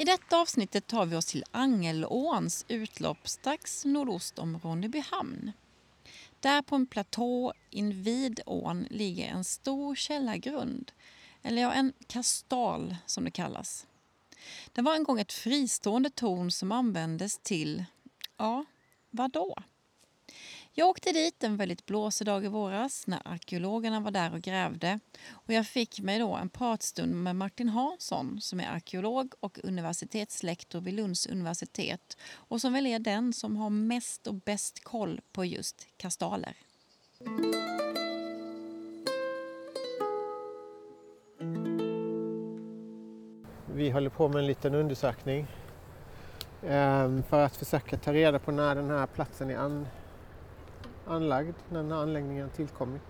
I detta avsnittet tar vi oss till Angelåns utlopp strax nordost om Ronnebyhamn. Där på en platå invid ån ligger en stor källargrund, eller ja, en kastal som det kallas. Det var en gång ett fristående torn som användes till, ja, vad då? Jag åkte dit en väldigt blåsig dag i våras när arkeologerna var där och grävde och jag fick mig då en pratstund med Martin Hansson som är arkeolog och universitetslektor vid Lunds universitet och som väl är den som har mest och bäst koll på just kastaler. Vi håller på med en liten undersökning ehm, för att försöka ta reda på när den här platsen är an anlagd när den här anläggningen har tillkommit.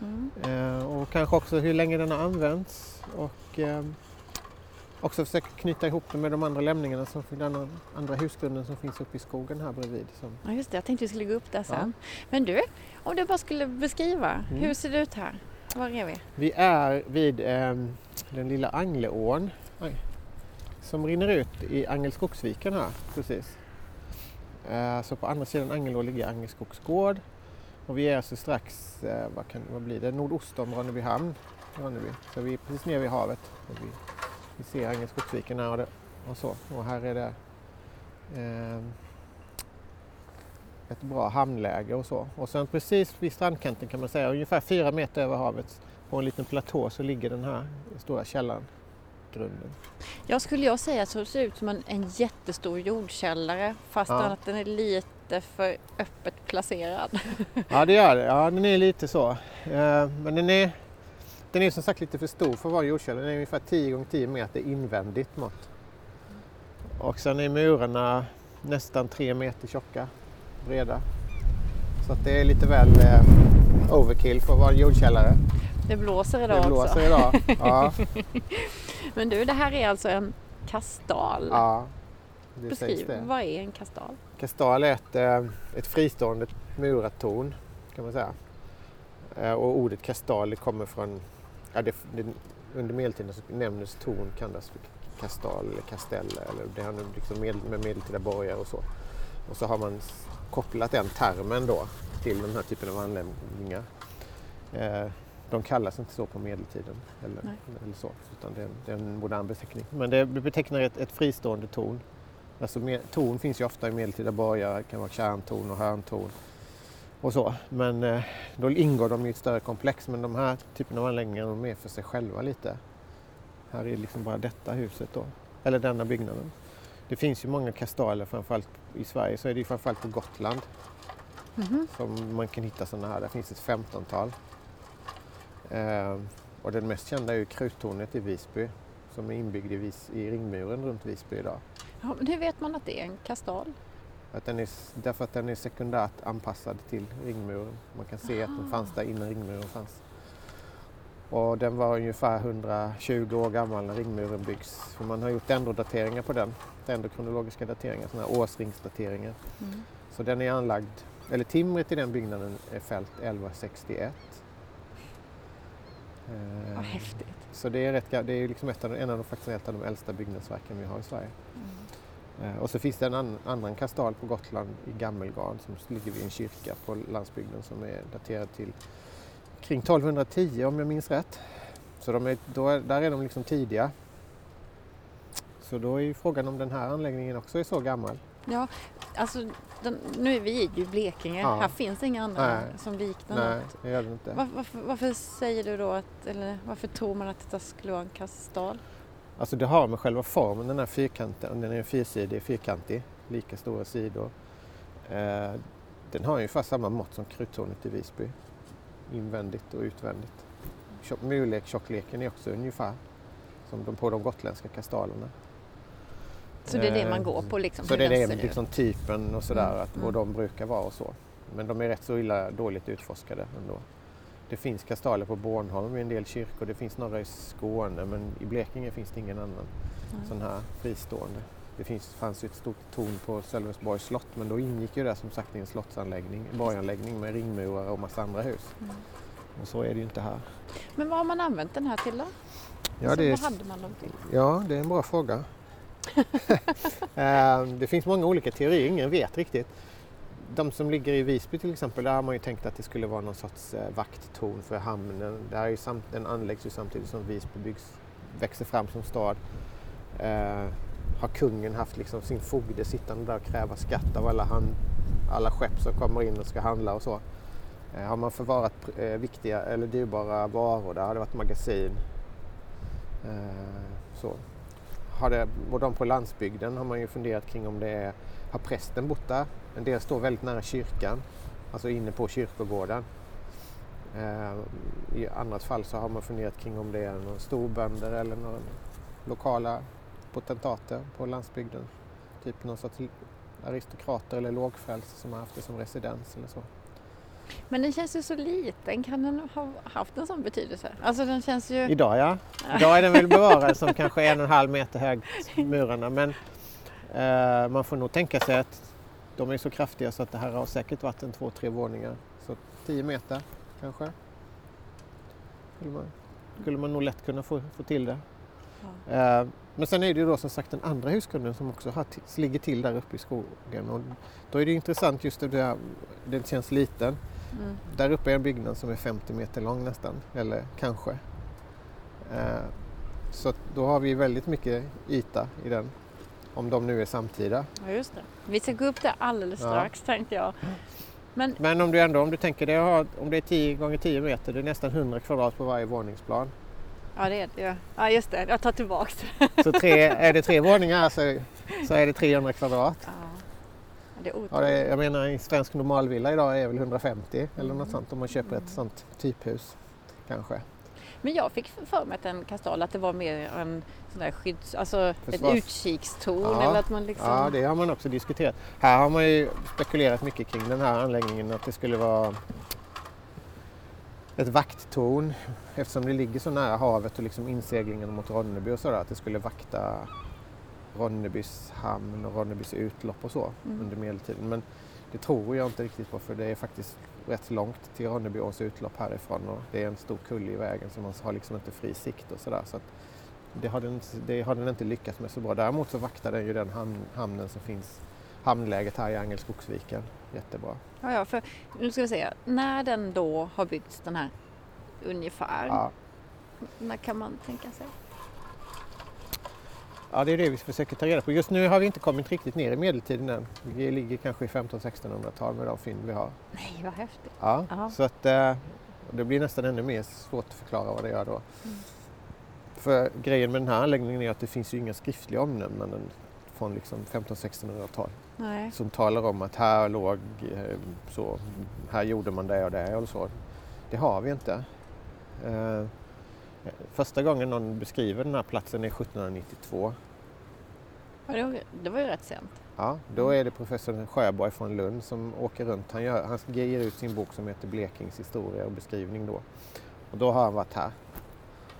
Mm. Eh, och kanske också hur länge den har använts och eh, också försöka knyta ihop det med de andra lämningarna, som, den andra husgrunden som finns uppe i skogen här bredvid. Som... Ja just det, jag tänkte vi skulle gå upp där sen. Ja. Men du, om du bara skulle beskriva, mm. hur ser det ut här? Var är vi? Vi är vid eh, den lilla Angleån som rinner ut i Angelskogsviken här precis. Eh, så på andra sidan Angelå ligger Angelskogs gård och vi är alltså strax, eh, vad, kan, vad blir det, nordost om Ronnebyhamn. Ronneby. Så vi är precis nere vid havet. Och vi, vi ser Angelskogsviken här och, det, och så. Och här är det eh, ett bra hamnläge och så. Och sen precis vid strandkanten kan man säga, ungefär fyra meter över havet på en liten platå så ligger den här stora källaren grunden. Ja, skulle jag säga så ser det ut som en, en jättestor jordkällare fast ja. att den är lite för öppet placerad. Ja, det gör det. Ja, den är lite så. Eh, men den är, den är som sagt lite för stor för att vara jordkällare. Den är ungefär 10 gånger 10 meter invändigt mått. Och sen är murarna nästan 3 meter tjocka, breda. Så att det är lite väl eh, overkill för att vara jordkällare. Det blåser idag det blåser också. Idag. Ja. Men du, det här är alltså en kastal? Ja, det Beskriv, sägs det. vad är en kastal? Kastal är ett, eh, ett fristående murat torn kan man säga. Eh, och ordet kastal kommer från, ja, det, det, under medeltiden så nämndes torn kallas kastal eller kastell eller det har liksom med, med medeltida borgar och så. Och så har man kopplat den termen då till den här typen av anläggningar. De kallas inte så på medeltiden eller, eller så, utan det är, en, det är, en, modern beteckning. Men det betecknar ett, ett fristående torn. Alltså, med, torn finns ju ofta i medeltida borgar, det kan vara kärntorn och hörntorn och så. Men eh, då ingår de i ett större komplex. Men de här typen av anläggningar de är för sig själva lite. Här är liksom bara detta huset då, eller denna byggnaden. Det finns ju många kastaler, framförallt i Sverige så är det ju framförallt på Gotland mm -hmm. som man kan hitta sådana här. Där finns ett femtontal. Eh, och den mest kända är ju kruttornet i Visby som är inbyggd i, vis, i ringmuren runt Visby idag. Ja, men hur vet man att det är en kastal? Att den är, därför att den är sekundärt anpassad till ringmuren. Man kan se Aha. att den fanns där innan ringmuren fanns. Och den var ungefär 120 år gammal när ringmuren byggs. För man har gjort dendrodateringar på den, dendrokronologiska dateringar, sådana här årsringsdateringar. Mm. Så den är anlagd, eller timret i den byggnaden är fällt 1161. Eh, Vad häftigt. Så det är, rätt, det är liksom ett av, en av de, faktiskt ett av de äldsta byggnadsverken vi har i Sverige. Mm. Eh, Och så finns det en an, annan kastal på Gotland i Gammelgarn som ligger vid en kyrka på landsbygden som är daterad till kring 1210 om jag minns rätt. Så de är, då är, där är de liksom tidiga. Så då är ju frågan om den här anläggningen också är så gammal. Ja, alltså den, nu är vi ju i Blekinge. Ja. Här finns inga andra Nej. som liknar Nej, något. det gör den inte. Var, varför, varför säger du då att, eller varför tror man att detta skulle vara en kastal? Alltså det har med själva formen, den här fyrkanten, den är fyrsidig, fyrkantig, lika stora sidor. Eh, den har ungefär samma mått som kruttornet i Visby, invändigt och utvändigt. Tjock- Mulek, tjockleken är också ungefär som de på de gotländska kastalerna. Så det är det man går på liksom? Så det är det, liksom typen och sådär, Mm, att, mm. och de brukar vara och så. Men de är rätt så illa dåligt utforskade ändå. Det finns kastaler på Bornholm i en del kyrkor, det finns några i Skåne men i Blekinge finns det ingen annan Mm. sån här fristående. Det finns, fanns ju ett stort torn på Sölvesborgs slott men då ingick ju det som sagt i en slottsanläggning, en borganläggning med ringmurar och massa andra hus. Mm. Och så är det ju inte här. Men vad har man använt den här till då? Ja, alltså, det Vad hade man dem till? ja, det är en bra fråga. Ehm, det finns många olika teorier, ingen vet riktigt. De som ligger i Visby till exempel, där har man ju tänkt att det skulle vara någon sorts eh, vakttorn för hamnen. Där är ju samt, den anläggs ju samtidigt som Visby byggs, växer fram som stad. Eh, har kungen haft liksom sin fogde sittande där och kräva skatt av alla, hand, alla skepp som kommer in och ska handla och så. Eh, har man förvarat eh, viktiga eller dyrbara varor där har det varit magasin. Eh, så. Har det, och de på landsbygden har man ju funderat kring om det är, har prästen bott där? En del står väldigt nära kyrkan, alltså inne på kyrkogården. Eh, I annat fall så har man funderat kring om det är någon storbönder eller några lokala potentater på landsbygden. Typ någon sorts aristokrater eller lågfrälse som har haft det som residens eller så. Men den känns ju så liten. Kan den ha haft en sån betydelse? Alltså den känns ju... Idag ja. Idag är den väl bevarad som kanske en och en halv meter hög, murarna. Men eh, man får nog tänka sig att de är så kraftiga så att det här har säkert varit en två, tre våningar. Så 10 meter kanske. Skulle man, skulle man nog lätt kunna få, få till det. Ja. Eh, men sen är det ju då som sagt den andra husgrunden som också har ligger till där uppe i skogen. Och då är det intressant just det där, den känns liten. Mm. Där uppe är en byggnad som är 50 meter lång nästan, eller kanske. Eh, så då har vi väldigt mycket yta i den, om de nu är samtida. Ja, just det. Vi ska gå upp där alldeles Ja. strax tänkte jag. Men Men om du ändå, om du tänker det, har- om det är 10 gånger 10 meter, det är nästan 100 kvadrat på varje våningsplan. ja, det är det ju. Ja, just det. Jag tar tillbaks det. Så tre, är det tre våningar så, så är det 300 kvadrat. Ja. Det är Ja, det är, jag menar en svensk normalvilla idag är väl 150 eller något sånt om man köper ett sånt typhus. Kanske. Men jag fick för mig att en kastal att det var mer en sån där skydds... Alltså Försvars- ett utkikstorn Ja. eller att man liksom... Ja, det har man också diskuterat. Här har man ju spekulerat mycket kring den här anläggningen att det skulle vara ett vakttorn eftersom det ligger så nära havet och liksom inseglingen mot Ronneby och sådär att det skulle vakta Ronnebys hamn och Ronnebys utlopp och så Mm. under medeltiden. Men det tror jag inte riktigt på för det är faktiskt rätt långt till Ronnebyåns utlopp härifrån och det är en stor kulle i vägen så man har liksom inte fri sikt och sådär. Så det, har den, det har den inte lyckats med så bra. Däremot så vaktar den ju den hamn, hamnen som finns, hamnläget här i Angelskogsviken jättebra. Ja, ja, för nu ska vi se. När den då har byggts den här ungefär. Ja, När kan man tänka sig? Ja, det är det vi försöker ta reda på. Just nu har vi inte kommit riktigt ner i medeltiden än. Vi ligger kanske i 1500-1600-tal med de fynd vi har. Nej, vad häftigt. Ja, Ja. så att eh, det blir nästan ännu mer svårt att förklara vad det gör då. Mm. För grejen med den här anläggningen är att det finns ju inga skriftliga omnämnanden från liksom 1500-1600-tal Nej. som talar om att här låg eh, så, här gjorde man det och det och så. Det har vi inte. Första gången någon beskriver den här platsen är 1792. Ja, det, var, ju rätt sent. Ja, då är det professor Sjöborg från Lund som åker runt. Han, gör, han ger ut sin bok som heter Blekings historia och beskrivning då. Och då har han varit här.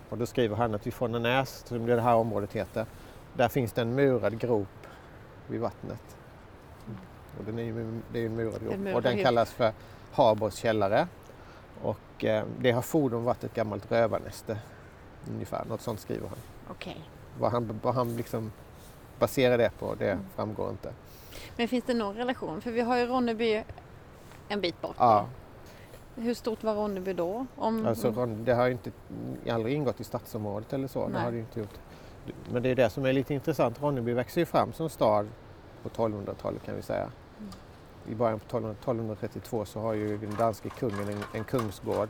Och då skriver han att vid Fånnanäs, som det här området heter, där finns det en murad grop vid vattnet. Och den är ju, det är en murad grop. En murad och den kallas för Harbors källare. Och eh, det har fordom varit ett gammalt rövarnäste. Ungefär, något sånt skriver han. Okej. Vad han, vad han liksom baserar det på, det Mm. framgår inte. Men finns det någon relation? För vi har ju Ronneby en bit bort. Ja, Hur stort var Ronneby då? Om, alltså, det har ju inte, aldrig ingått i stadsområdet eller så. Det har det inte gjort. Men det är det som är lite intressant. Ronneby växer ju fram som stad på 1200-talet kan vi säga. Mm. I början på 1200 1232 så har ju den danske kungen en, en kungsgård,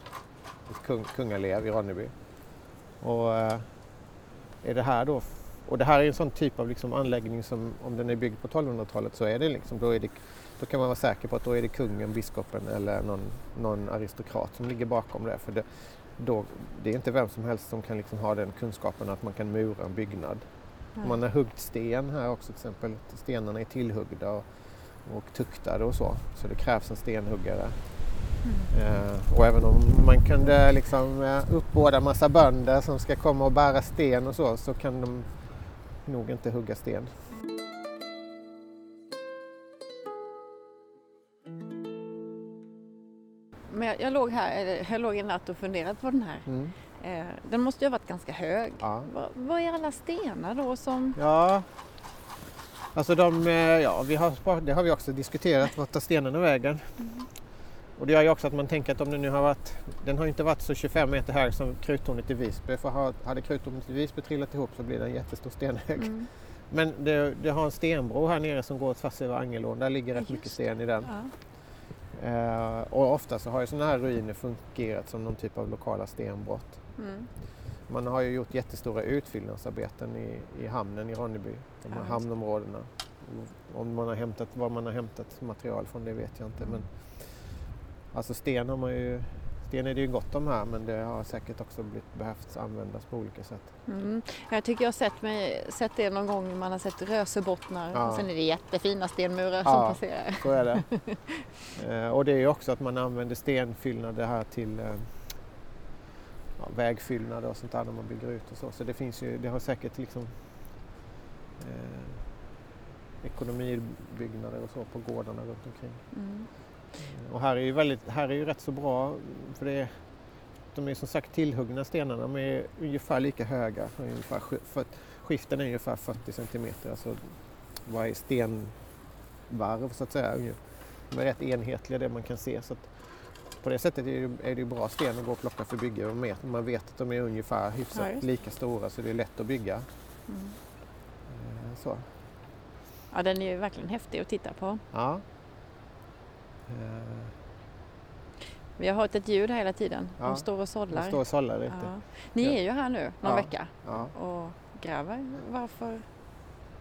ett kung, kungalev i Ronneby. Och eh, är det här då, och det här är en sån typ av liksom anläggning som om den är byggd på 1200-talet så är det liksom, då, är det, då kan man vara säker på att då är det kungen, biskopen eller någon, någon aristokrat som ligger bakom det. För det, då, det är inte vem som helst som kan liksom ha den kunskapen att man kan mura en byggnad. Nej. Man har huggt sten här också till exempel. Stenarna är tillhuggda och, och tuktade och så. Så det krävs en stenhuggare. Eh, och även om man kunde liksom eh, uppbåda massa bönder som ska komma och bära sten och så, så kan de nog inte hugga sten. Men jag, jag, låg här, jag låg en natt och funderade på den här. Mm. Eh, den måste ju ha varit ganska hög. Ja. Va, vad är alla stenar då som... ja, alltså de, eh, ja, vi har, det har vi också diskuterat, vart tar stenarna vägen? Och det gör ju också att man tänker att om den nu har varit, den har inte varit så 25 meter hög som kruttornet i Visby. För ha- hade kruttornet i Visby trillat ihop så blir det en jättestor stenhög. Mm. Men det, det har en stenbro här nere som går tvärs över Angelån. Där ligger rätt Just mycket sten i den. Ja. Eh, och ofta så har ju sådana här ruiner fungerat som någon typ av lokala stenbrott. Mm. Man har ju gjort jättestora utfyllnadsarbeten i, i hamnen i Ronneby, de här Ja, hamnområdena. Om man har hämtat, var man har hämtat material från det vet jag inte. Men, alltså sten har man ju, sten är det ju gott om här men det har säkert också blivit, behövt användas på olika sätt. Mm. Jag tycker jag har sett, mig, sett det någon gång, man har sett rösebottnar Ja. och sen är det jättefina stenmurar som Ja. passerar. Så är det. eh, och det är ju också att man använder stenfyllnader här till eh, ja, vägfyllnader och sånt där när man bygger ut och så. Så det finns ju, det har säkert liksom eh, ekonomibyggnader och så på gårdarna runt omkring. Mm. Och här är ju, väldigt, här är ju rätt så bra för det de är som sagt tillhuggna stenarna, de är ungefär lika höga. Ungefär, för, skiften är ungefär 40 centimeter, alltså varje stenvarv så att säga. De är rätt enhetliga det man kan se. Så på det sättet är det, är det bra sten att gå och plocka för bygge. Vet, man vet att de är ungefär hyfsat Ja, lika stora så det är lätt att bygga. Mm. Eh, Så. Ja, den är ju verkligen häftig att titta på. Ja. Eh, Vi har hört ett ljud hela tiden. Ja, De står och De sållar. står och sållar lite. Ja. Ni är ju här nu någon Ja. vecka och gräver. Varför,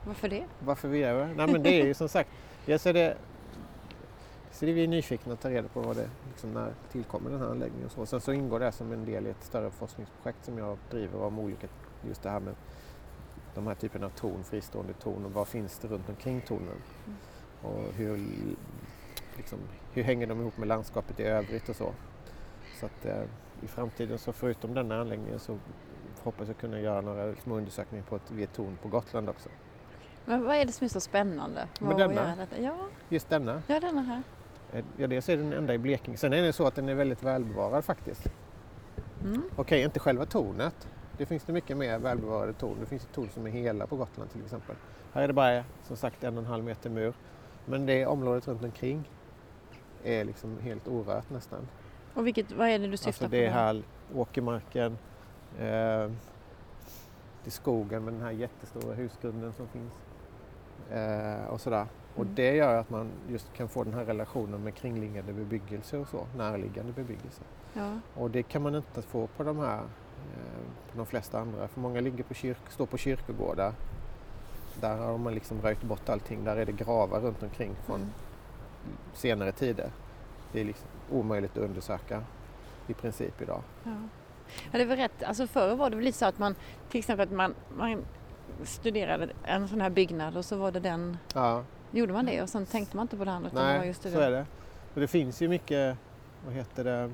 varför det? Varför vi det? Nej men det är ju som sagt, dels är det, så är vi nyfikna att ta reda på vad det, liksom när tillkommer den här anläggningen och så. Sen så ingår det som en del i ett större forskningsprojekt som jag driver om olika, just det här med de här typerna av torn, fristående torn och vad finns det runt omkring tornen? Mm. Och hur, liksom, hur hänger de ihop med landskapet i övrigt och så. Så att eh, i framtiden så förutom denna anläggningen så hoppas jag kunna göra några små undersökningar på ett, vid ett torn på Gotland också. Men vad är det som är så spännande? Med denna? Ja, Just denna. ja, denna här. Eh, Ja, dels är den enda i Blekinge. Sen är det så att den är väldigt välbevarad faktiskt. Mm. Okej, inte själva tornet. Det finns det mycket mer välbevarade torn. Det finns ett torn som är hela på Gotland till exempel. Här är det bara som sagt en och en halv meter mur. Men det området runt omkring är liksom helt orört nästan. Och vilket, vad är det du syftar Alltså på? det är här åkermarken. Eh, det är skogen med den här jättestora husgrunden som finns. Eh, och sådär. Och Mm. det gör att man just kan få den här relationen med kringliggande bebyggelse och så, närliggande bebyggelse. Ja. Och det kan man inte få på de här, eh, på de flesta andra. För många ligger på kyrk, står på kyrkogårdar. Där har man liksom röjt bort allting. Där är det gravar runt omkring från Mm. Senare tider. Det är liksom omöjligt att undersöka i princip idag. Ja. ja, det väl rätt. Alltså förr var det väl lite så att man till exempel att man, man studerade en sån här byggnad och så var det den, Ja, gjorde man det och sen tänkte man inte på det andra var nej, just det. så är det. Och det finns ju mycket, vad heter det,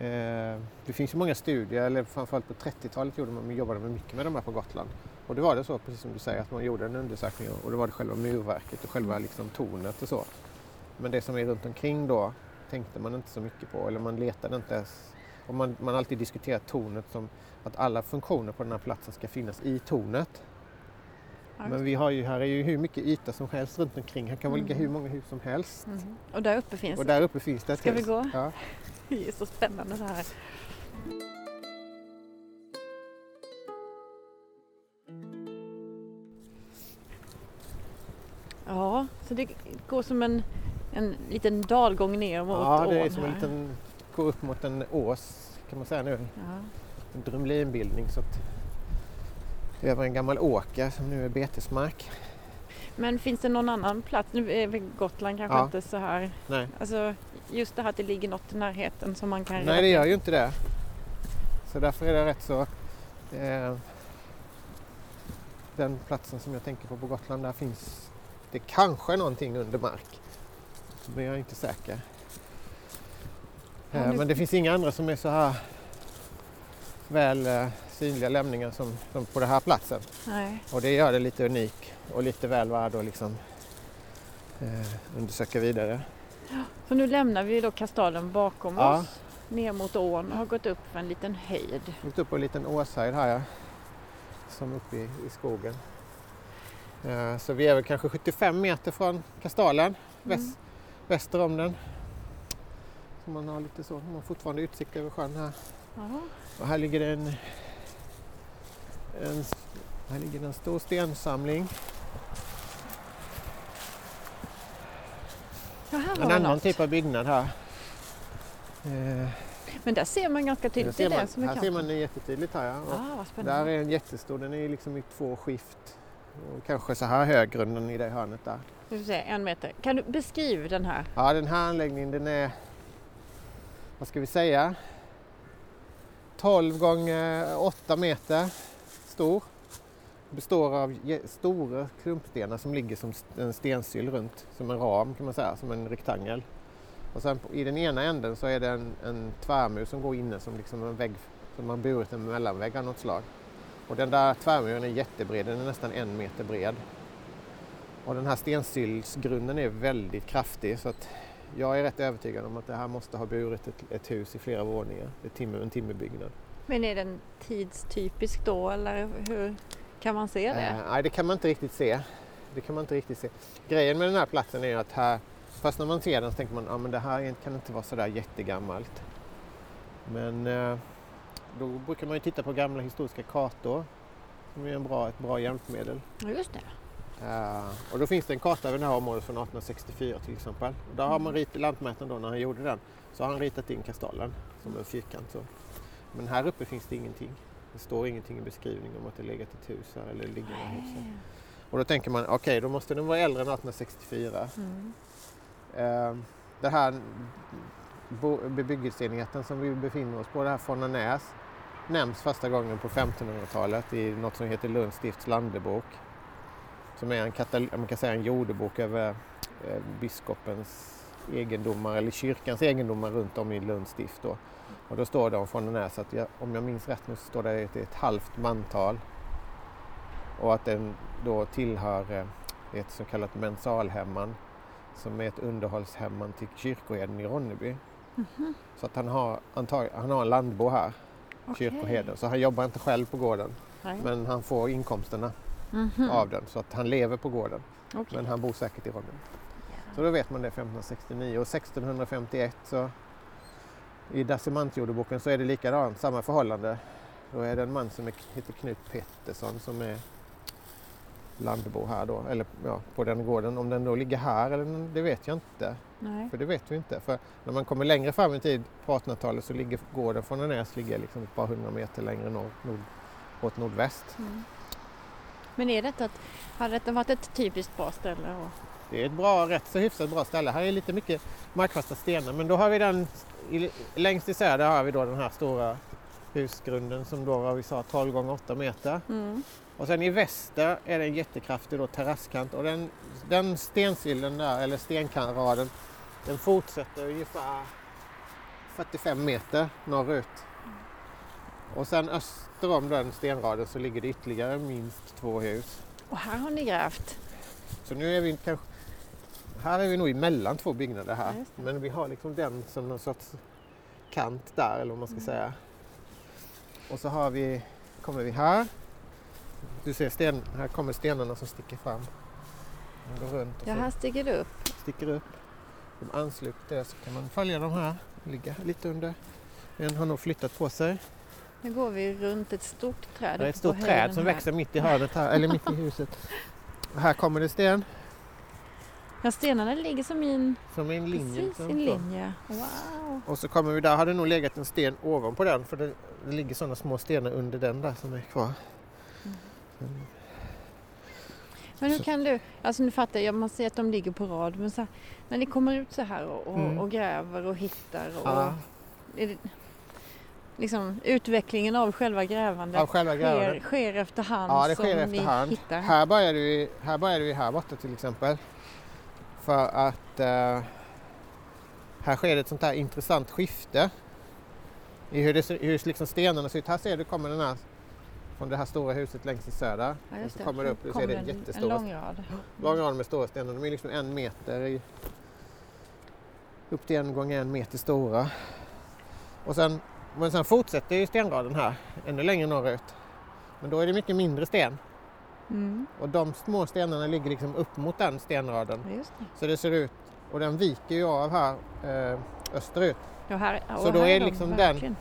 Eh, det finns ju många studier, eller framförallt på 30-talet gjorde man, jobbade man mycket med de här på Gotland. Och det var det så, precis som du säger, att man gjorde en undersökning och det var det själva murverket och själva liksom tornet och så. Men det som är runt omkring då tänkte man inte så mycket på, eller man letade inte ens. Och man, man alltid diskuterat tornet som att alla funktioner på den här platsen ska finnas i tornet. Men vi har ju, här är ju hur mycket yta som helst runt omkring. Här kan mm. ligga hur många hus som helst. Mm. Och där uppe finns Och där uppe finns det ett Ska hus. vi gå? Ja. Det är så spännande det här. Ja, så det går som en, en liten dalgång ner mot Ja, det är ån som en här. liten, går upp mot en ås kan man säga nu. Ja. En drumlinbildning. Så att, över en gammal åker som nu är betesmark. Men finns det någon annan plats? Nu är Gotland kanske Ja. inte så här. Nej. Alltså just det här att det ligger något i närheten som man kan Nej, det gör ju inte det. Så därför är det rätt så... Eh, den platsen som jag tänker på på Gotland, där finns det kanske någonting under mark. Men jag är inte säker. Ja, Eh, Men det finns inga andra som är så här väl eh, synliga lämningar som, som på den här platsen. Nej. Och det gör det lite unik och lite väl värd att liksom, eh, undersöka vidare. Så nu lämnar vi då kastalen bakom Ja. oss ner mot ån och har gått upp för en liten höjd. Mitt uppe på en liten åshöjd här ja. Som uppe i, i skogen. Eh, så vi är väl kanske 75 meter från kastalen, väst, Mm. Väster om den. Så man har lite så, man har fortfarande utsikt över sjön här. Ja. Och här ligger det en, en, här ligger en stor stensamling. Ja, här En annan något. typ av byggnad här. Eh, Men där ser man ganska tydligt. Ser man, som är här ser kanten. man det jättetydligt här ja. Ah, vad Där är en jättestor, den är liksom i två skift. Och kanske så här hög grunden i det hörnet där. Vi se, en meter. Kan du beskriva den här? Ja, den här anläggningen den är, vad ska vi säga, 12 gånger 8 meter stor. Består av stora klumpstenar som ligger som en stensyl runt, som en ram kan man säga, som en rektangel. Och sen på, i den ena änden så är det en, en tvärmur som går inne som liksom en vägg, som man burit en mellanvägg av något slag. Och den där tvärmuren är jättebred, den är nästan en meter bred. Och den här stensylsgrunden är väldigt kraftig så att jag är rätt övertygad om att det här måste ha burit ett, ett hus i flera våningar, ett timmer, en timmerbyggnad. Men är den tidstypisk då eller hur kan man se det? Eh, nej, det kan man inte riktigt se. Det kan man inte riktigt se. Grejen med den här platsen är att här, först när man ser den så tänker man att ah, men det här är- kan inte vara så där jättegammalt. Men eh, då brukar man ju titta på gamla historiska kartor som är en bra, ett bra hjälpmedel. Just det. Eh, och då finns det en karta över det här området från 1864 till exempel. Och där har man ritat, lantmätaren då när han gjorde den, så har han ritat in kastalen som en fyrkant. Så. Men här uppe finns det ingenting. Det står ingenting i beskrivningen om att det legat ett hus här eller ligger några hus här. Och då tänker man, okej då måste den vara äldre än 1864. Mm. Eh, det här bebyggelseenheten som vi befinner oss på, det här Fonnanäs, nämns första gången på 1500-talet i något som heter Lunds stifts landebok. Som är en, katal- man kan säga en jordebok över eh, biskopens egendomar eller kyrkans egendomar runt om i Lunds stift. Då. Och då står det om Fonnanäs att jag, om jag minns rätt nu så står det att det är ett halvt mantal och att den då tillhör eh, ett så kallat mensalhemman som är ett underhållshemman till kyrkoherden i Ronneby. Mhm. Så att han har, antag, han har en landbo här, Okej. kyrkoherden, så han jobbar inte själv på gården Nej. men han får inkomsterna Mhm. av den så att han lever på gården Okej. men han bor säkert i Ronneby. Ja. Så då vet man det 1569 och 1651 så i Decimantjordeboken så är det likadant, samma förhållande. Då är det en man som är, heter Knut Pettersson som är landbo här då, eller ja, på den gården. Om den då ligger här eller det vet jag inte, Nej. för det vet vi inte. För när man kommer längre fram i tid på 1800-talet så ligger gården från Näs ligger liksom ett par hundra meter längre norr, nord, åt nordväst. Mm. Men är detta ett, har detta varit ett typiskt bra ställe? Det är ett bra, rätt så hyfsat bra ställe. Här är lite mycket markfasta stenar men då har vi den, i, längst i söder har vi då den här stora husgrunden som då var vi sa 12 gånger 8 meter. mm. Och sen i väster är det en jättekraftig då terrasskant och den, den stensillen där, eller stenraden, den fortsätter ungefär 45 meter norrut. Och sen öster om den stenraden så ligger det ytterligare minst två hus. Och här har ni grävt. Så nu är vi kanske... Här är vi nog emellan två byggnader här. Ja. Men vi har liksom den som någon sorts kant där eller vad man ska Mm. säga. Och så har vi, kommer vi här. Du ser sten, här kommer stenarna som sticker fram. De går runt och Ja, här sticker det upp. sticker upp. De ansluter så kan man följa de här. Ligga lite under. En har nog flyttat på sig. Nu går vi runt ett stort träd. Det är ett stort träd som här. växer mitt i hörnet här, eller mitt i huset. Och här kommer det sten Ja, stenarna ligger som i en, som en linje. precis liksom, en linje. Wow! Och så kommer vi där, har det nog legat en sten ovanpå den för det, det ligger sådana små stenar under den där som är kvar. Mm. Mm. Men hur kan du, alltså nu fattar jag, man ser att de ligger på rad, men så här, när ni kommer ut så här och, och, Mm. och gräver och hittar och Ja, är det, liksom utvecklingen av själva grävandet av själva sker, grävandet. sker efterhand Ja, det som sker ni efterhand. hittar? Här började, vi, här började vi här borta till exempel. För att eh, här sker ett sånt här intressant skifte i hur, det, hur liksom stenarna ser ut. Här ser du kommer den här från det här stora huset längst i söder. Ja, och så det. kommer det upp, du ser det en, jättestora En lång rad. lång rad med stora stenar. De är liksom en meter i, upp till en gånger en meter stora. Och sen, men sen fortsätter ju stenraden här ännu längre norrut. Men då är det mycket mindre sten. Mm. Och de små stenarna ligger liksom upp mot den stenraden. Det. Så det ser ut, och den viker ju av här eh, österut. Ja, här, Så då är de liksom den- verkligen.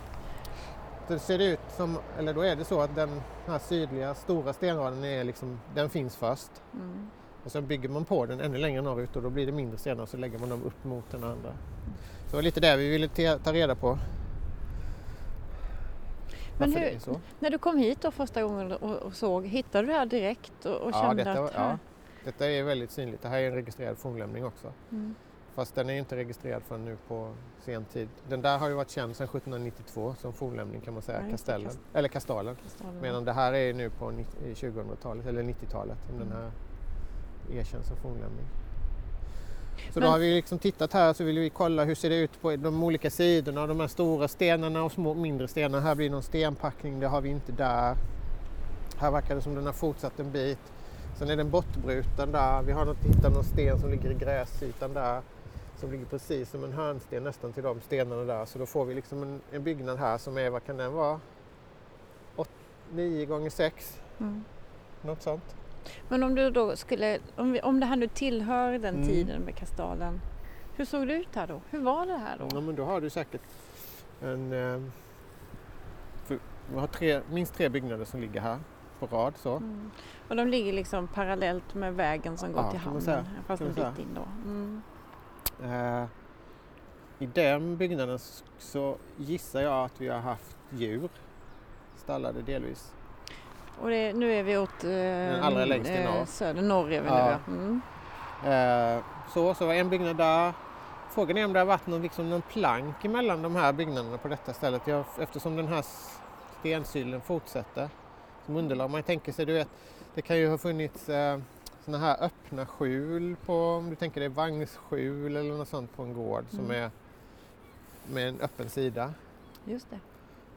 Så det ser ut som, eller då är det så att den här sydliga stora stenraden är liksom, den finns först. Mm. Och sen bygger man på den ännu längre norrut och då blir det mindre stenar och så lägger man dem upp mot den andra. Så det var lite det vi ville ta reda på. Men hur- det så. När du kom hit då första gången och, och såg, hittade du det här direkt och, och Ja, kände detta att här... ja. Detta är väldigt synligt. Det här är en registrerad fornlämning också. Mm. Fast den är inte registrerad förrän nu på sen tid. Den där har ju varit känd sedan 1792 som fornlämning kan man säga, Ja, kastellen. kast- Eller kastalen. Kastalen. Medan det här är nu på 90 i 2000-talet eller 90-talet som den Mm. här erkänns som fornlämning. Så Men- då har vi liksom tittat här så vill vi kolla hur ser det ut på de olika sidorna, de här stora stenarna och små mindre stenar. Här blir någon stenpackning, det har vi inte där. Här verkar det som den har fortsatt en bit. Sen är den bortbruten där. Vi har något, hittat någon sten som ligger i gräsytan där. Som ligger precis som en hörnsten nästan till de stenarna där. Så då får vi liksom en, en byggnad här som är, vad kan den vara? 9 gånger 6 Mm. något sånt. Men om du då skulle, om, vi, om det här nu tillhör den Mm. tiden med kastalen, hur såg det ut här då? Hur var det här då? Ja, men då har du säkert en... Eh, för, vi har tre, minst tre byggnader som ligger här på rad. Så. Mm. Och de ligger liksom parallellt med vägen som går Ja, till hamnen, fast en bit in då. Mm. Eh, I den byggnaden så gissar jag att vi har haft djur stallade delvis. Och det, nu är vi åt eh, allra längst i norr. söder, norr är vi Ja. nu. Mm. Eh, så, så var en byggnad där. Frågan är om det har varit någon, liksom, någon plank emellan de här byggnaderna på detta stället. Jag, eftersom den här stensylen fortsätter som underlag. Man tänker sig, du vet, det kan ju ha funnits eh, såna här öppna skjul på, om du tänker dig vagnsskjul eller något sånt på en gård som Mm. är med en öppen sida. Just det.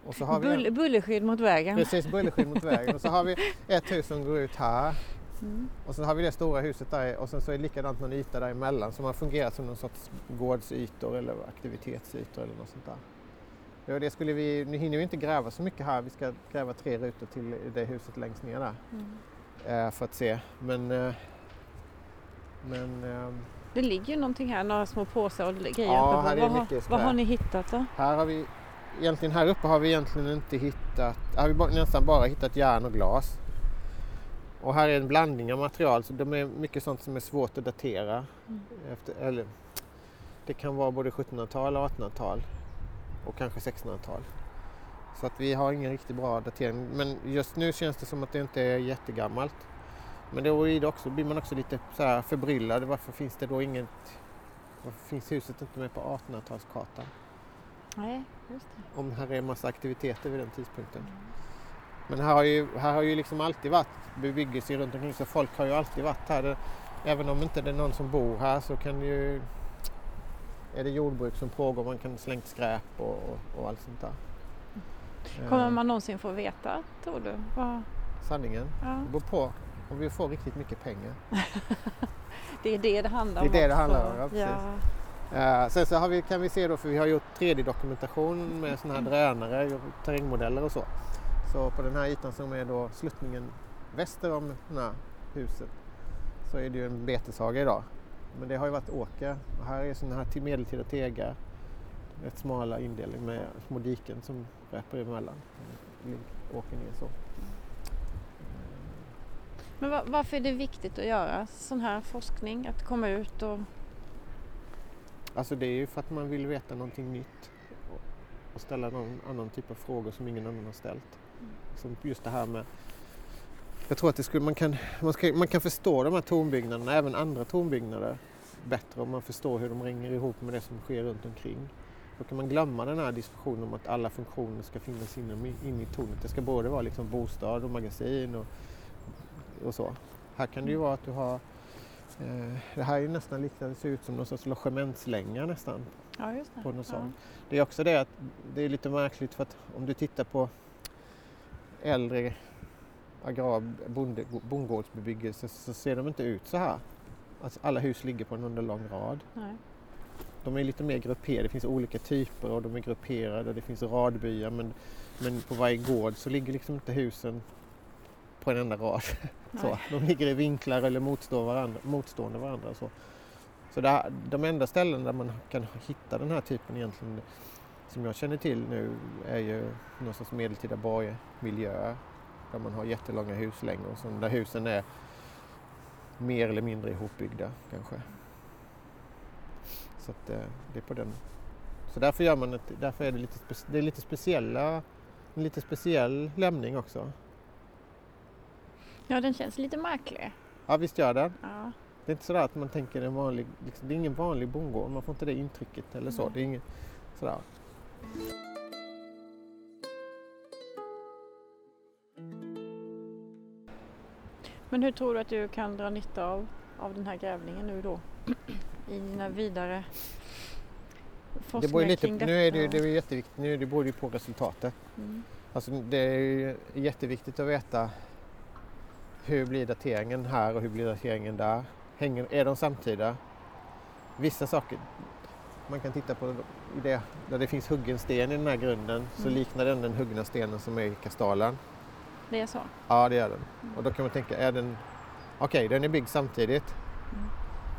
Och så har vi Bull, bullerskydd mot vägen. precis bullerskydd mot vägen och så har vi ett hus som går ut här Mm. och så har vi det stora huset där och sen så är det likadant någon yta däremellan som har fungerat som någon sorts gårdsytor eller aktivitetsytor eller något sånt där. Ja, det skulle vi, nu hinner vi inte gräva så mycket här, vi ska gräva tre rutor till det huset längst ner där Mm. eh, för att se. Men, eh, men eh, Det ligger ju någonting här, några små påsar och grejer. Ja, här är vad, har- mycket vad skräp. har ni hittat då? här har vi, egentligen här uppe har vi egentligen inte hittat, har vi nästan bara hittat järn och glas. Och här är en blandning av material så de är mycket sånt som är svårt att datera. Mm. Efter, eller, det kan vara både 1700-tal och 1800-tal och kanske 1600-tal. Så att vi har ingen riktigt bra datering. Men just nu känns det som att det inte är jättegammalt. Men då är det också, blir man också lite så här förbryllad. Varför finns det då inget... Varför finns huset inte med på 1800-talskartan? Nej, just det. Om här är en massa aktiviteter vid den tidpunkten. Men här har ju, här har ju liksom alltid varit bebyggelse runt omkring så folk har ju alltid varit här. Det, även om inte det är någon som bor här så kan det ju är det jordbruk som pågår, man kan slängt skräp och, och, och allt sånt där. Kommer Eh, man någonsin få veta, tror du? Vad, Sanningen, ja. det beror på om vi får riktigt mycket pengar. Det är det det handlar Det är om det det också. handlar om, ja, precis. Ja. Eh, sen så har vi, kan vi se då, för vi har gjort 3D-dokumentation med sådana här drönare, terrängmodeller och så. Så på den här ytan som är då sluttningen väster om det här huset så är det ju en beteshage idag. Men det har ju varit åker och här är sådana här till medeltida tegar. Rätt smala indelning med små diken som löper emellan. Åker ner så. Men varför är det viktigt att göra sån här forskning? Att komma ut och... Alltså det är ju för att man vill veta någonting nytt och, ställa någon annan typ av frågor som ingen annan har ställt. Som just det här med jag tror att det skulle, man, kan, man, ska, man kan förstå de här tornbyggnaderna, även andra tornbyggnader, bättre om man förstår hur de hänger ihop med det som sker runt omkring. Då kan man glömma den här diskussionen om att alla funktioner ska finnas inom, in i tornet. Det ska både vara liksom bostad och magasin och, och så. Här kan det ju vara att du har det här är nästan liknande, det ser ut som någon sorts logementslänga nästan Ja, just det. på något ja. sånt. Det är också det att det är lite märkligt för att om du tittar på äldre agrar bonde, bondgårdsbebyggelse så ser de inte ut så här. Alltså alla hus ligger på en under lång rad. Nej. De är lite mer grupperade, det finns olika typer och de är grupperade och det finns radbyar men, men på varje gård så ligger liksom inte husen på en enda rad. Så, de ligger i vinklar eller motstår varandra, motstående varandra. Så, så det här, de enda ställen där man kan hitta den här typen egentligen som jag känner till nu är ju någon sorts medeltida borgmiljöer där man har jättelånga huslängor och där husen är mer eller mindre ihopbyggda kanske. Så att, eh, det är på den. Så därför, gör man ett, därför är det lite, det är lite speciella, en lite speciell lämning också. Ja, den känns lite märklig. Ja visst gör den. Ja. Det är inte sådär att man tänker en vanlig, liksom, det är ingen vanlig bondgård, man får inte det intrycket eller så. Nej. Det är inget, sådär. Men hur tror du att du kan dra nytta av, av den här grävningen nu då? I dina vidare Det beror forskningar lite, kring detta? nu är det, det är jätteviktigt, nu är det beror ju på resultatet. Mm. Alltså, det är jätteviktigt att veta hur blir dateringen här och hur blir dateringen där. Hänger, är de samtida? Vissa saker, man kan titta på det, där det finns huggen sten i den här grunden så Mm. liknar den den huggna stenen som är i kastalen. Det är så? Ja, det gör den. Mm. Och då kan man tänka, är den... Okej, den är byggd samtidigt. Mm.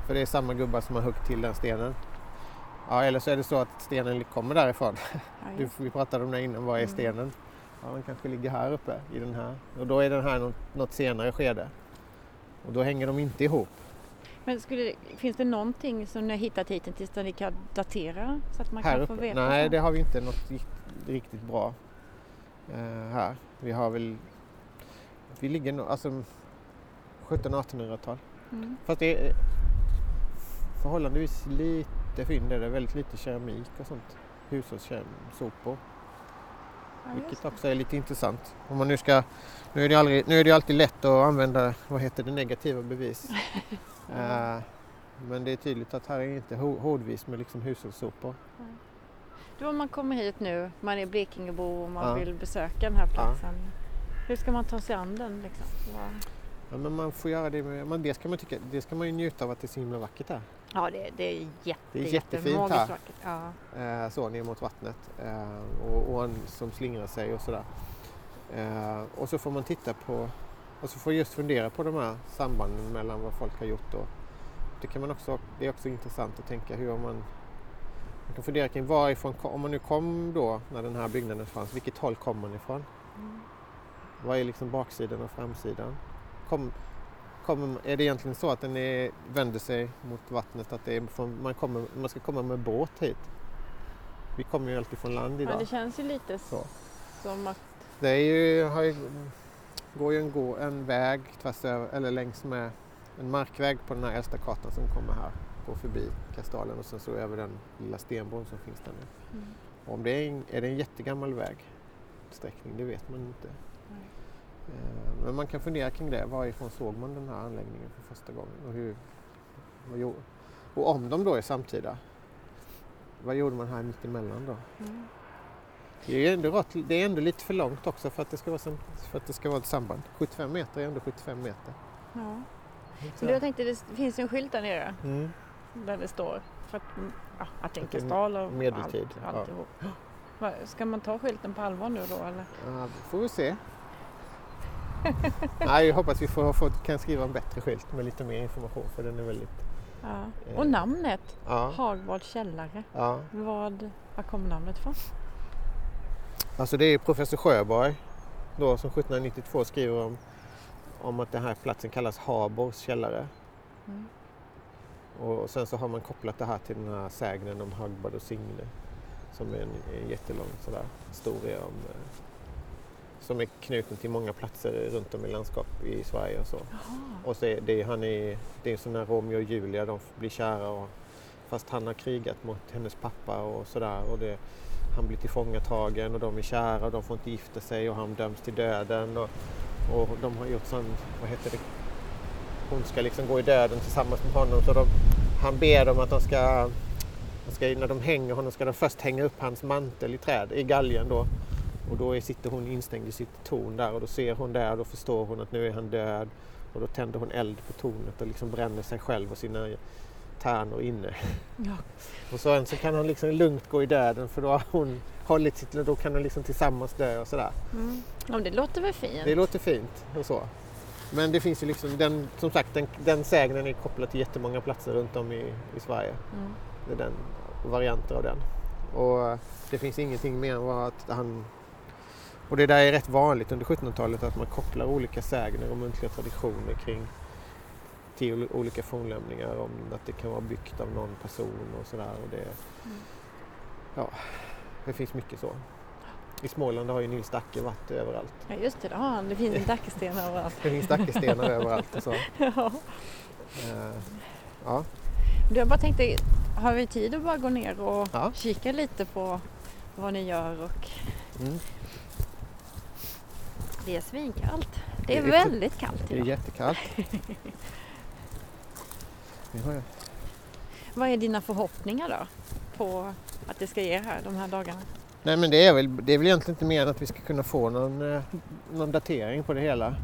För det är samma gubbar som har huggt till den stenen. Ja, eller så är det så att stenen kommer därifrån. Ja, Du, vi pratade om det innan, vad är Mm. stenen? Ja, den kanske ligger här uppe i den här. Och då är den här något, något senare skede. Och då hänger de inte ihop. Men skulle, finns det någonting som ni har hittat hittills där ni kan datera så att man här kan uppe? få veta? Nej, så? det har vi inte något rikt- riktigt bra eh, här. Vi har väl... Vi ligger nog, alltså 1700-1800-tal. Mm. Fast det är förhållandevis lite fynd. är Det väldigt lite keramik och sånt. Hushållssopor. Ja, Vilket också är lite intressant. Om man nu, ska, nu, är det aldrig, nu är det alltid lätt att använda vad heter det, negativa bevis. Eh, men det är tydligt att här är inte hårdvis med liksom hushållssopor. Du, om man kommer hit nu, man är Blekingebo och man Ja. vill besöka den här platsen. Hur ska man ta sig an den? Liksom? Ja, men man får göra det med, man, det, ska man tycka, det ska man ju njuta av att det är så himla vackert här. Ja, det, det är jätte, Det är jätte- jättefint här. Ja. eh, så ner mot vattnet eh, och ån som slingrar sig och sådär. Eh, och så får man titta på och så får just fundera på de här sambanden mellan vad folk har gjort och det kan man också, det är också intressant att tänka hur man man kan fundera kring varifrån, om man nu kom då när den här byggnaden fanns, vilket håll kom man ifrån? Mm. Vad är liksom baksidan och framsidan? Kom, kommer, är det egentligen så att den är, vänder sig mot vattnet, att det är från, man, kommer, man ska komma med båt hit? Vi kommer ju alltid från land ja, idag. det känns ju lite Så. som att... Det är ju, ju, går ju en, gå, en väg tvärs över, eller längs med en markväg på den här äldsta kartan som kommer här. Går förbi Kastalen och sen så över den lilla stenbron som finns där nu. Mm. Om det är en, är det en jättegammal väg, sträckning, det vet man inte. Nej. Eh, Men man kan fundera kring det. Varifrån såg man den här anläggningen för första gången? Och, hur, vad gjorde- och om de då är samtida. vad gjorde man här mitt emellan då? Mm. Det är, ändå rätt, det är ändå lite för långt också för att det ska vara, för att det ska vara ett samband. 75 meter är ändå 75 meter. Ja. Så. Du, jag tänkte det finns en skylt där nere Mm. där det står för att, mm, ja, står och medeltid, Allt, ja. alltihop. Va, Ska man ta skylten på allvar nu då eller? Ja, det får vi se. Nej, jag hoppas vi får, får, kan skriva en bättre skylt med lite mer information för den är väldigt... Ja. Eh. Och namnet, Ja, Hagvards källare. ja. Vad, var kommer namnet ifrån? Alltså det är professor Sjöborg då som 1792 skriver om, om att den här platsen kallas Habors källare. Mm. Och sen så har man kopplat det här till den här sägnen om Hagbard och Signe som är en, en jättelång sådär historia om, eh, som är knuten till många platser runt om i landskap i Sverige och så. Jaha. Och så är det, han är, det är sån här Romeo och Julia, de blir kära och, fast han har krigat mot hennes pappa och sådär. Och det, han blir tillfångatagen och de är kära och de får inte gifta sig och han döms till döden. Och, och de har gjort sån, vad heter det, hon ska liksom gå i döden tillsammans med honom. Så de, han ber dem att de ska, de ska, när de hänger honom ska de först hänga upp hans mantel i träd, i galgen då. Och då är, sitter hon instängd i sitt torn där och då ser hon där och då förstår hon att nu är han död. Och då tänder hon eld på tornet och liksom bränner sig själv och sina tärnor inne. Ja. Och sen så kan han liksom lugnt gå i döden för då har hon hållit sitt, då kan de liksom tillsammans dö och sådär. Mm. Ja, det låter väl fint? Det låter fint och så. Men det finns ju liksom, den, som sagt den, den sägnen är kopplad till jättemånga platser runt om i, i Sverige. Mm. Det är den, varianter av den. Och det finns ingenting mer än vad att han... Och det där är rätt vanligt under 1700-talet att man kopplar olika sägner och muntliga traditioner kring till ol- olika fornlämningar om att det kan vara byggt av någon person och sådär. Och det, Mm. ja, det finns mycket så. I Småland har ju Nils Dacke varit överallt. Ja just det, det har han. Det finns en Dackesten överallt. Det finns Dackestenar överallt och så. Ja. Eh, ja, Du, jag bara tänkte, har vi tid att bara gå ner och Ja. kika lite på vad ni gör och mm. Det är svinkallt. Det är Det är- väldigt kallt det är idag. jättekallt. Vad är dina förhoppningar då på att det ska ge här de här dagarna? Nej men det är väl, det är väl egentligen inte mer än att vi ska kunna få någon, eh, någon datering på det hela.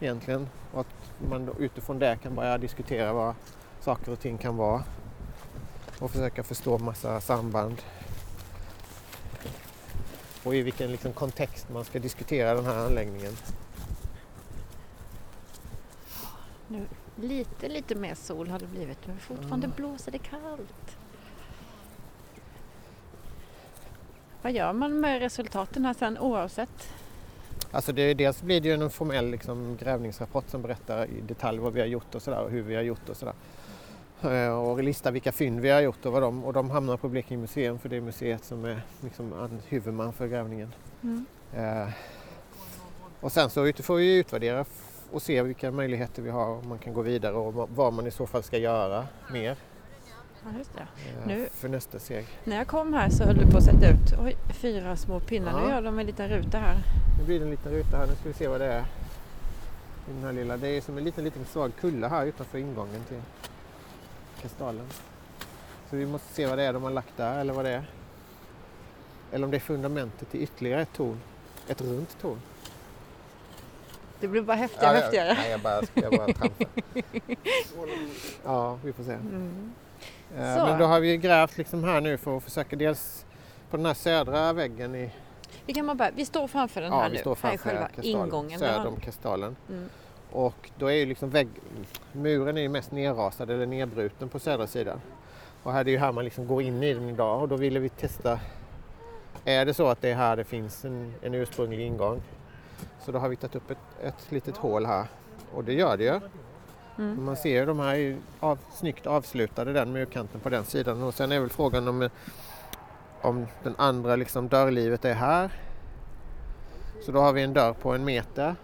Egentligen. Och att man utifrån det kan börja diskutera vad saker och ting kan vara. Och försöka förstå massa samband. Och i vilken liksom, kontext man ska diskutera den här anläggningen. Nu, lite, lite mer sol har det blivit men fortfarande Ja. blåser det kallt. Vad gör man med resultaten här sen oavsett? Alltså det, dels blir det ju en formell liksom, grävningsrapport som berättar i detalj vad vi har gjort och sådär och hur vi har gjort och sådär. Eh, Och lista vilka fynd vi har gjort och vad de, och de hamnar på Blekinge museum för det är museet som är liksom an- huvudman för grävningen. Mm. Eh, Och sen så får vi utvärdera och se vilka möjligheter vi har om man kan gå vidare och vad- man i så fall ska göra mer Ja, eh, Nu- för nästa steg. När jag kom här så höll du på att sätta ut oj, fyra små pinnar. Ja. Nu gör de en liten ruta här. Nu blir det en liten ruta här, nu ska vi se vad det är. Den här lilla. Det är som en liten, liten svag kulla här utanför ingången till kastalen. Så vi måste se vad det är de har lagt där eller vad det är. Eller om det är fundamentet till ytterligare ett torn. Ett runt torn. Det blir bara häftigare och häftigare. nej, jag bara, jag bara ja, vi får se. Mm. Så. Men då har vi grävt liksom här nu för att försöka dels på den här södra väggen i Vi kan bara börja. Vi står framför den ja, här vi nu. står här är framför själva kastalen, ingången. söder om kastalen. Mm. Och då är ju liksom vägg, muren är ju mest nerrasad eller nedbruten på södra sidan. Och här är ju här man liksom går in i den idag och då ville vi testa. Är det så att det är här det finns en, en ursprunglig ingång? Så då har vi tagit upp ett, ett litet hål här och det gör det ju. Mm. Man ser ju de här är ju av, snyggt avslutade den murkanten på den sidan och sen är väl frågan om, om den andra liksom dörrlivet är här. Så då har vi en dörr på en meter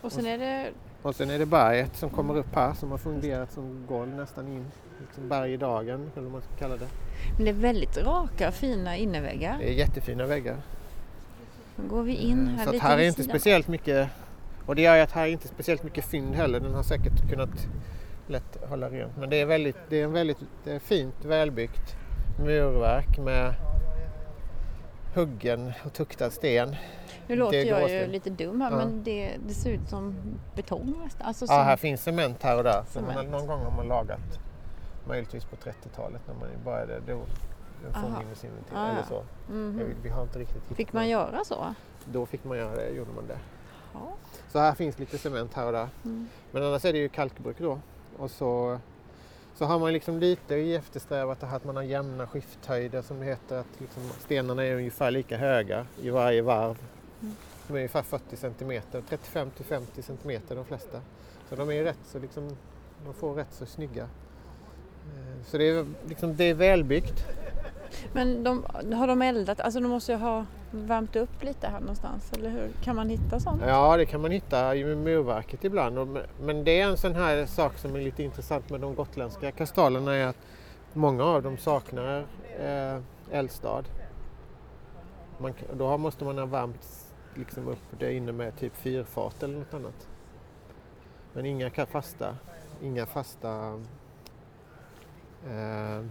Och sen är det och sen är det berget som kommer upp här som har fungerat som golv nästan in. Liksom berg i dagen eller vad man ska kalla det. Men det är väldigt raka fina innerväggar. Det är jättefina väggar. Nu går vi in här Så att lite här är inte sidan. speciellt mycket och det gör ju att här är inte speciellt mycket fynd heller. Den har säkert kunnat lätt hålla rent. Men det är, väldigt, det är en väldigt det är fint, välbyggt. murverk med huggen och tuktad sten. Nu låter jag ju lite dum här Ja. men det, det ser ut som betong nästan. Alltså Ja, här finns cement här och där. Man, någon gång har man lagat, möjligtvis på 30-talet när man började, då fornminnesinventering Ah, eller så. Mhm. Vi, vi har inte riktigt hittat Fick man något. göra så? Då fick man göra det, gjorde man det. Ja. Så här finns lite cement här och där. Mm. Men annars är det ju kalkbruk då. Och så, så har man liksom lite eftersträvat det här att man har jämna skifthöjder som det heter. Att liksom stenarna är ungefär lika höga i varje varv. De är ungefär 40 centimeter, 35 till 50 centimeter de flesta. Så de är rätt så liksom, de får rätt så snygga. Eh, Så det är, liksom, det är välbyggt. Men de, har de eldat? Alltså de måste ju ha värmt upp lite här någonstans, eller hur? Kan man hitta sånt? Ja, det kan man hitta i murverket ibland. Men det är en sån här sak som är lite intressant med de gotländska kastalerna är att många av dem saknar eh, eldstad. Man, då måste man ha värmt liksom upp det inne med typ fyrfat eller något annat. Men inga fasta, inga fasta eh,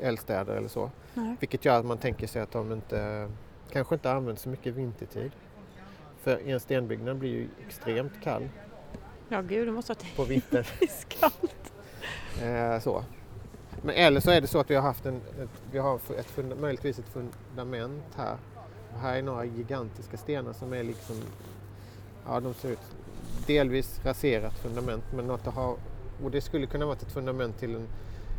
eldstäder eller så. Nej. Vilket gör att man tänker sig att de inte, kanske inte används så mycket vintertid. För en stenbyggnad blir ju extremt kall Ja gud, det måste vara på vintern. iskallt. eh, så. Men eller så är det så att vi har haft en, ett, vi har ett, möjligtvis ett fundament här. Här är några gigantiska stenar som är liksom, ja de ser ut delvis raserat fundament men att ha, och det skulle kunna vara ett fundament till en,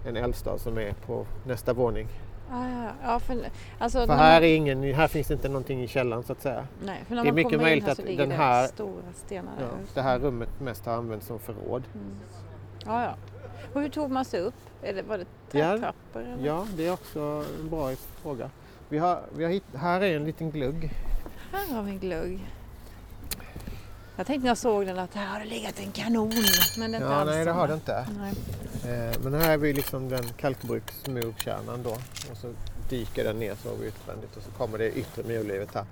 en eldstad som är på nästa våning. Ah, ja, ja, för, alltså, För här, man, är ingen, här finns inte någonting i källaren så att säga. nej, för när det är man mycket möjligt här att den det här- stora stenar Ja, det här rummet mest har använts som förråd. Mm. Ja, ja. Och hur tog man sig upp? Är det, var det Ja, trätrappor? eller? Ja, det är också en bra fråga. Vi har, vi har hitt, här är en liten glugg. Här har vi en glugg. Jag tänkte när jag såg den att här har det legat en kanon. Men det är inte Ja, alls nej det har det inte. Eh, men här är vi liksom den kalkbruksmurkärnan då. Och så dyker den ner så utvändigt och så kommer det yttre murlivet här.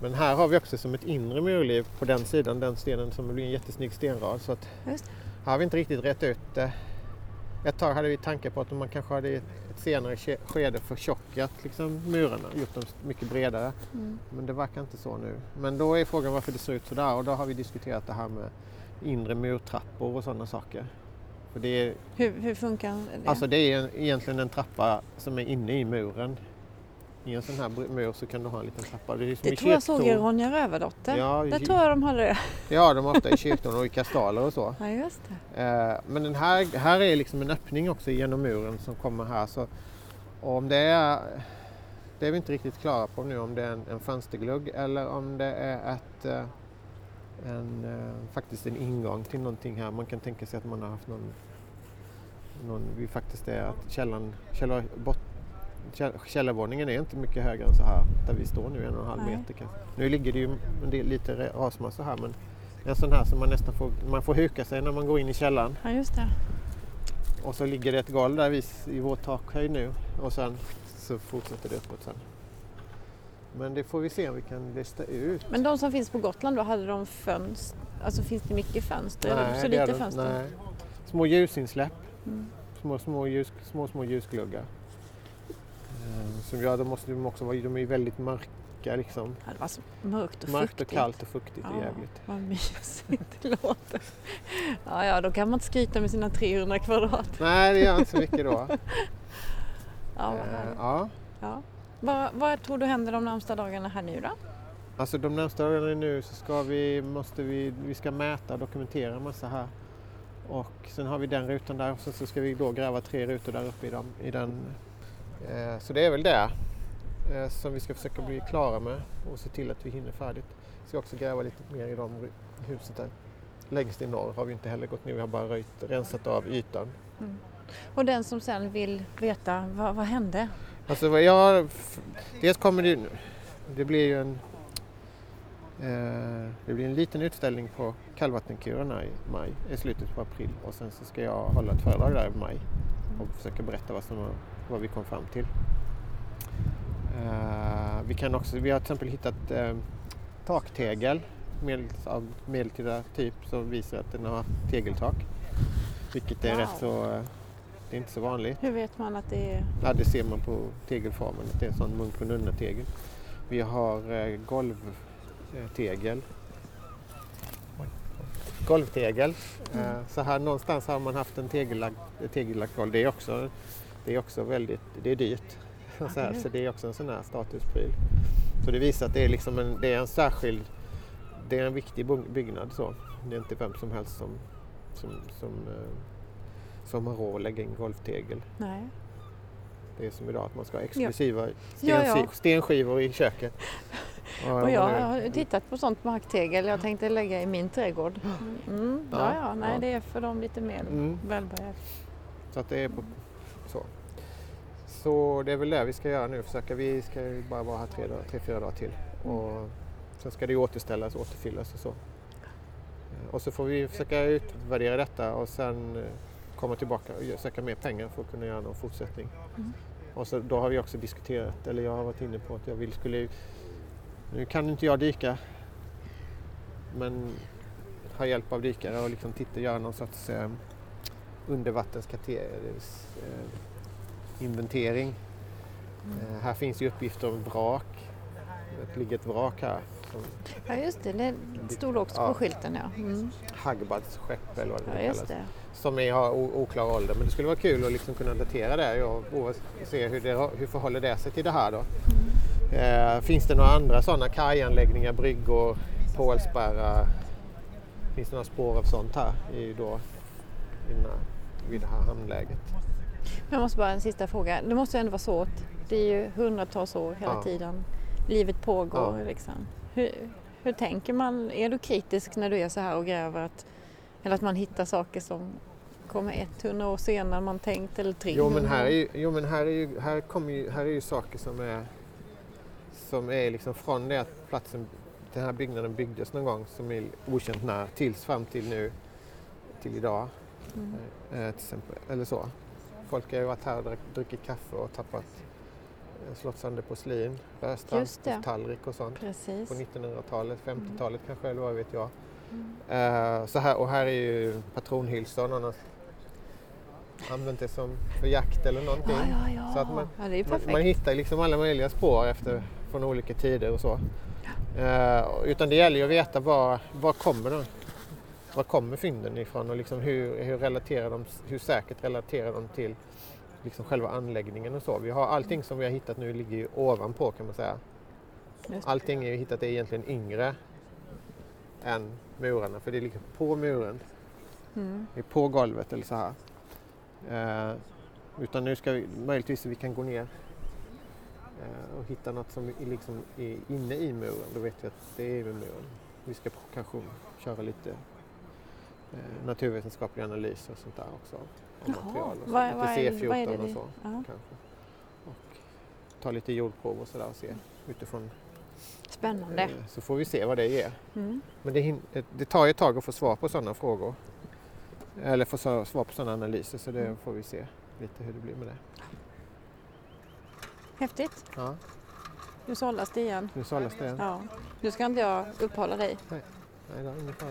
Men här har vi också som ett inre murliv på den sidan, den stenen som blir en jättesnygg stenrad. Så att här har vi inte riktigt rätt ut det. Ett tag hade vi tankar på att man kanske hade i ett senare ske- skede förtjockat liksom, murarna, gjort dem mycket bredare. Mm. Men det verkar inte så nu. Men då är frågan varför det ser ut sådär och då har vi diskuterat det här med inre murtrappor och sådana saker. För det är, Hur, hur funkar det? alltså det är en, egentligen en trappa som är inne i muren. I en sån här mur så kan du ha en liten trappa. Det, är som det tror jag såg i. Ronja Rövardotter. Ja, Där tror jag de hade det. Ja, de har ofta i kyrktorn och i kastaler och så. Ja, just det. Eh, Men den här, här är liksom en öppning också genom muren som kommer här. Så om det är, det är vi inte riktigt klara på nu om det är en, en fönsterglugg eller om det är ett, eh, en, eh, faktiskt en ingång till någonting här. Man kan tänka sig att man har haft någon, någon vi faktiskt är att källan, källar, bot, käll, källarvåningen är inte mycket högre än så här där vi står nu, en och en halv Nej. meter kanske. Nu ligger det ju en del, lite rasmassa här men en sån här som man nästan får, man får huka sig när man går in i källaren. Ja, just det. Och så ligger det ett golv där vid, i vår takhöjd nu och sen så fortsätter det uppåt sen. Men det får vi se om vi kan lista ut. Men de som finns på Gotland då, hade de fönster? Alltså finns det mycket fönster? eller så lite de- fönster? nej. Små ljusinsläpp, Mm. små, små, ljus, små, små ljusgluggar. Som gör, de måste de också vara, de är väldigt mörka liksom. Ja, det var så mörkt och Mörkt fuktigt. och kallt och fuktigt och Ja, jävligt. vad mysigt det låter. Ja, ja, då kan man inte skryta med sina 300 kvadrat. Nej, det gör inte så mycket då. Ja, vad Eh, ja. ja. Vad, vad tror du händer de närmsta dagarna här nu då? Alltså de närmsta dagarna nu så ska vi, måste vi, vi ska mäta och dokumentera en massa här. Och sen har vi den rutan där och sen så ska vi då gräva tre rutor där uppe i, dem, i den. Eh, så det är väl det eh, som vi ska försöka bli klara med och se till att vi hinner färdigt. Vi ska också gräva lite mer i de huset där. Längst i norr har vi inte heller gått ner, vi har bara röjt, rensat av ytan. Mm. Och den som sen vill veta vad, vad hände? Alltså jag, dels kommer det, det blir ju en eh, det blir en liten utställning på Kallvattenkurorna i maj, i slutet på april och sen så ska jag hålla ett föredrag där i maj och försöka berätta vad, som, har- vad vi kom fram till. Eh, vi, kan också, vi har till exempel hittat eh, taktegel medel, av medeltida typ som visar att den har tegeltak. Vilket är Wow. rätt så eh, Det är inte så vanligt. Hur vet man att det är... Ja, det ser man på tegelformen, att det är en sån munk och nunna-tegel. Vi har golvtegel. Golvtegel. Mm. Så här någonstans har man haft en tegellagd, golv. Det är också, det är också väldigt det är dyrt. Så, här, så det är också en sån här statuspryl. Så det visar att det är, liksom en, det är en särskild, det är en viktig byggnad. Så. Det är inte vem som helst som, som, som, eh, som har råd att lägga in golvtegel. Nej. Det är som idag att man ska ha exklusiva Ja, ja. stensi- stenskivor i köket. Och jag har tittat på sånt marktegel jag tänkte lägga i min trädgård. Mm. Ja, Ja, ja, nej ja. det är för de lite mer Mm. välbärgade. Så att det är på, så. Så det är väl det vi ska göra nu. Försöka. Vi ska ju bara vara här tre, dagar, tre fyra dagar till. Och sen ska det ju återställas och återfyllas och så. Eh, Och så får vi försöka utvärdera detta och sen eh, komma tillbaka och söka mer pengar för att kunna göra någon fortsättning. Mm. Och så, då har vi också diskuterat, eller jag har varit inne på att jag vill skulle... Nu kan inte jag dyka, men ha hjälp av dykare och liksom titta, göra någon sorts eh, undervattenskateris eh, inventering. Eh, här finns ju uppgifter om vrak. Det ligger ett vrak här. Ja just det, det stod också Ja. på skylten ja. Mm. Hagbads skepp eller vad det Ja kallas. det. Som är, har oklar ålder. Men det skulle vara kul att liksom kunna datera det och, och se hur, det hur förhåller det sig till det här då. Eh, finns det några andra sådana kajanläggningar, bryggor, pålspärrar? Finns det några spår av sånt här i då, i den här, vid det här hamnläget? Men Jag måste bara en sista fråga. Det måste ju ändå vara svårt. Det är ju hundratals år hela Ja. tiden. Livet pågår Ja. liksom. Hur, hur tänker man? Är du kritisk när du är så här och gräver? Att, eller att man hittar saker som kommer 100 år senare än man tänkt eller 300 Jo men här är ju, jo, men här är ju, här kommer ju, här är ju saker som är, som är liksom från det att platsen, den här byggnaden byggdes någon gång som är okänt när tills fram till nu, till idag. Mm. Eh, till exempel, eller så. Folk har ju varit här och druck- druckit kaffe och tappat, eh, slått sönder porslin, rödstrandstallrik och sånt. Precis. På 1900-talet, 50-talet kanske, eller vad vet jag. Mm. Eh, så här, och här är ju patronhylsor, någon har använt det som för jakt eller någonting. Ja, ja, ja. Så att man- Man, man hittar liksom alla möjliga spår efter, från olika tider och så. Eh, utan det gäller ju att veta var, var kommer de? Var kommer fynden ifrån och liksom hur, hur, relaterar de, hur säkert relaterar de till liksom själva anläggningen och så. Vi har allting som vi har hittat nu ligger ju ovanpå kan man säga. Allting är hittat är egentligen yngre än murarna för det ligger på muren, Mm. det är på golvet eller så här. Eh, utan nu ska vi, möjligtvis vi kan gå ner eh, och hitta något som är, liksom är inne i muren. Då vet vi att det är med muren. Vi ska kanske köra lite eh, naturvetenskapliga analyser och sånt där också. Om Jaha, material och så. vad- vad är- C14 vad är det och så ja. kanske. Och ta lite jordprov och sådär och se utifrån. Spännande. Eh, så får vi se vad det ger. Mm. Men det, det- det tar ju ett tag att få svar på sådana frågor. Eller få svar på sådana analyser så det Mm. får vi se lite hur det blir med det. Häftigt. Ja, Nu sållas det igen. nu sållas det. Ja. Nu ska inte jag uppehålla dig. Nej, det är ingen fara.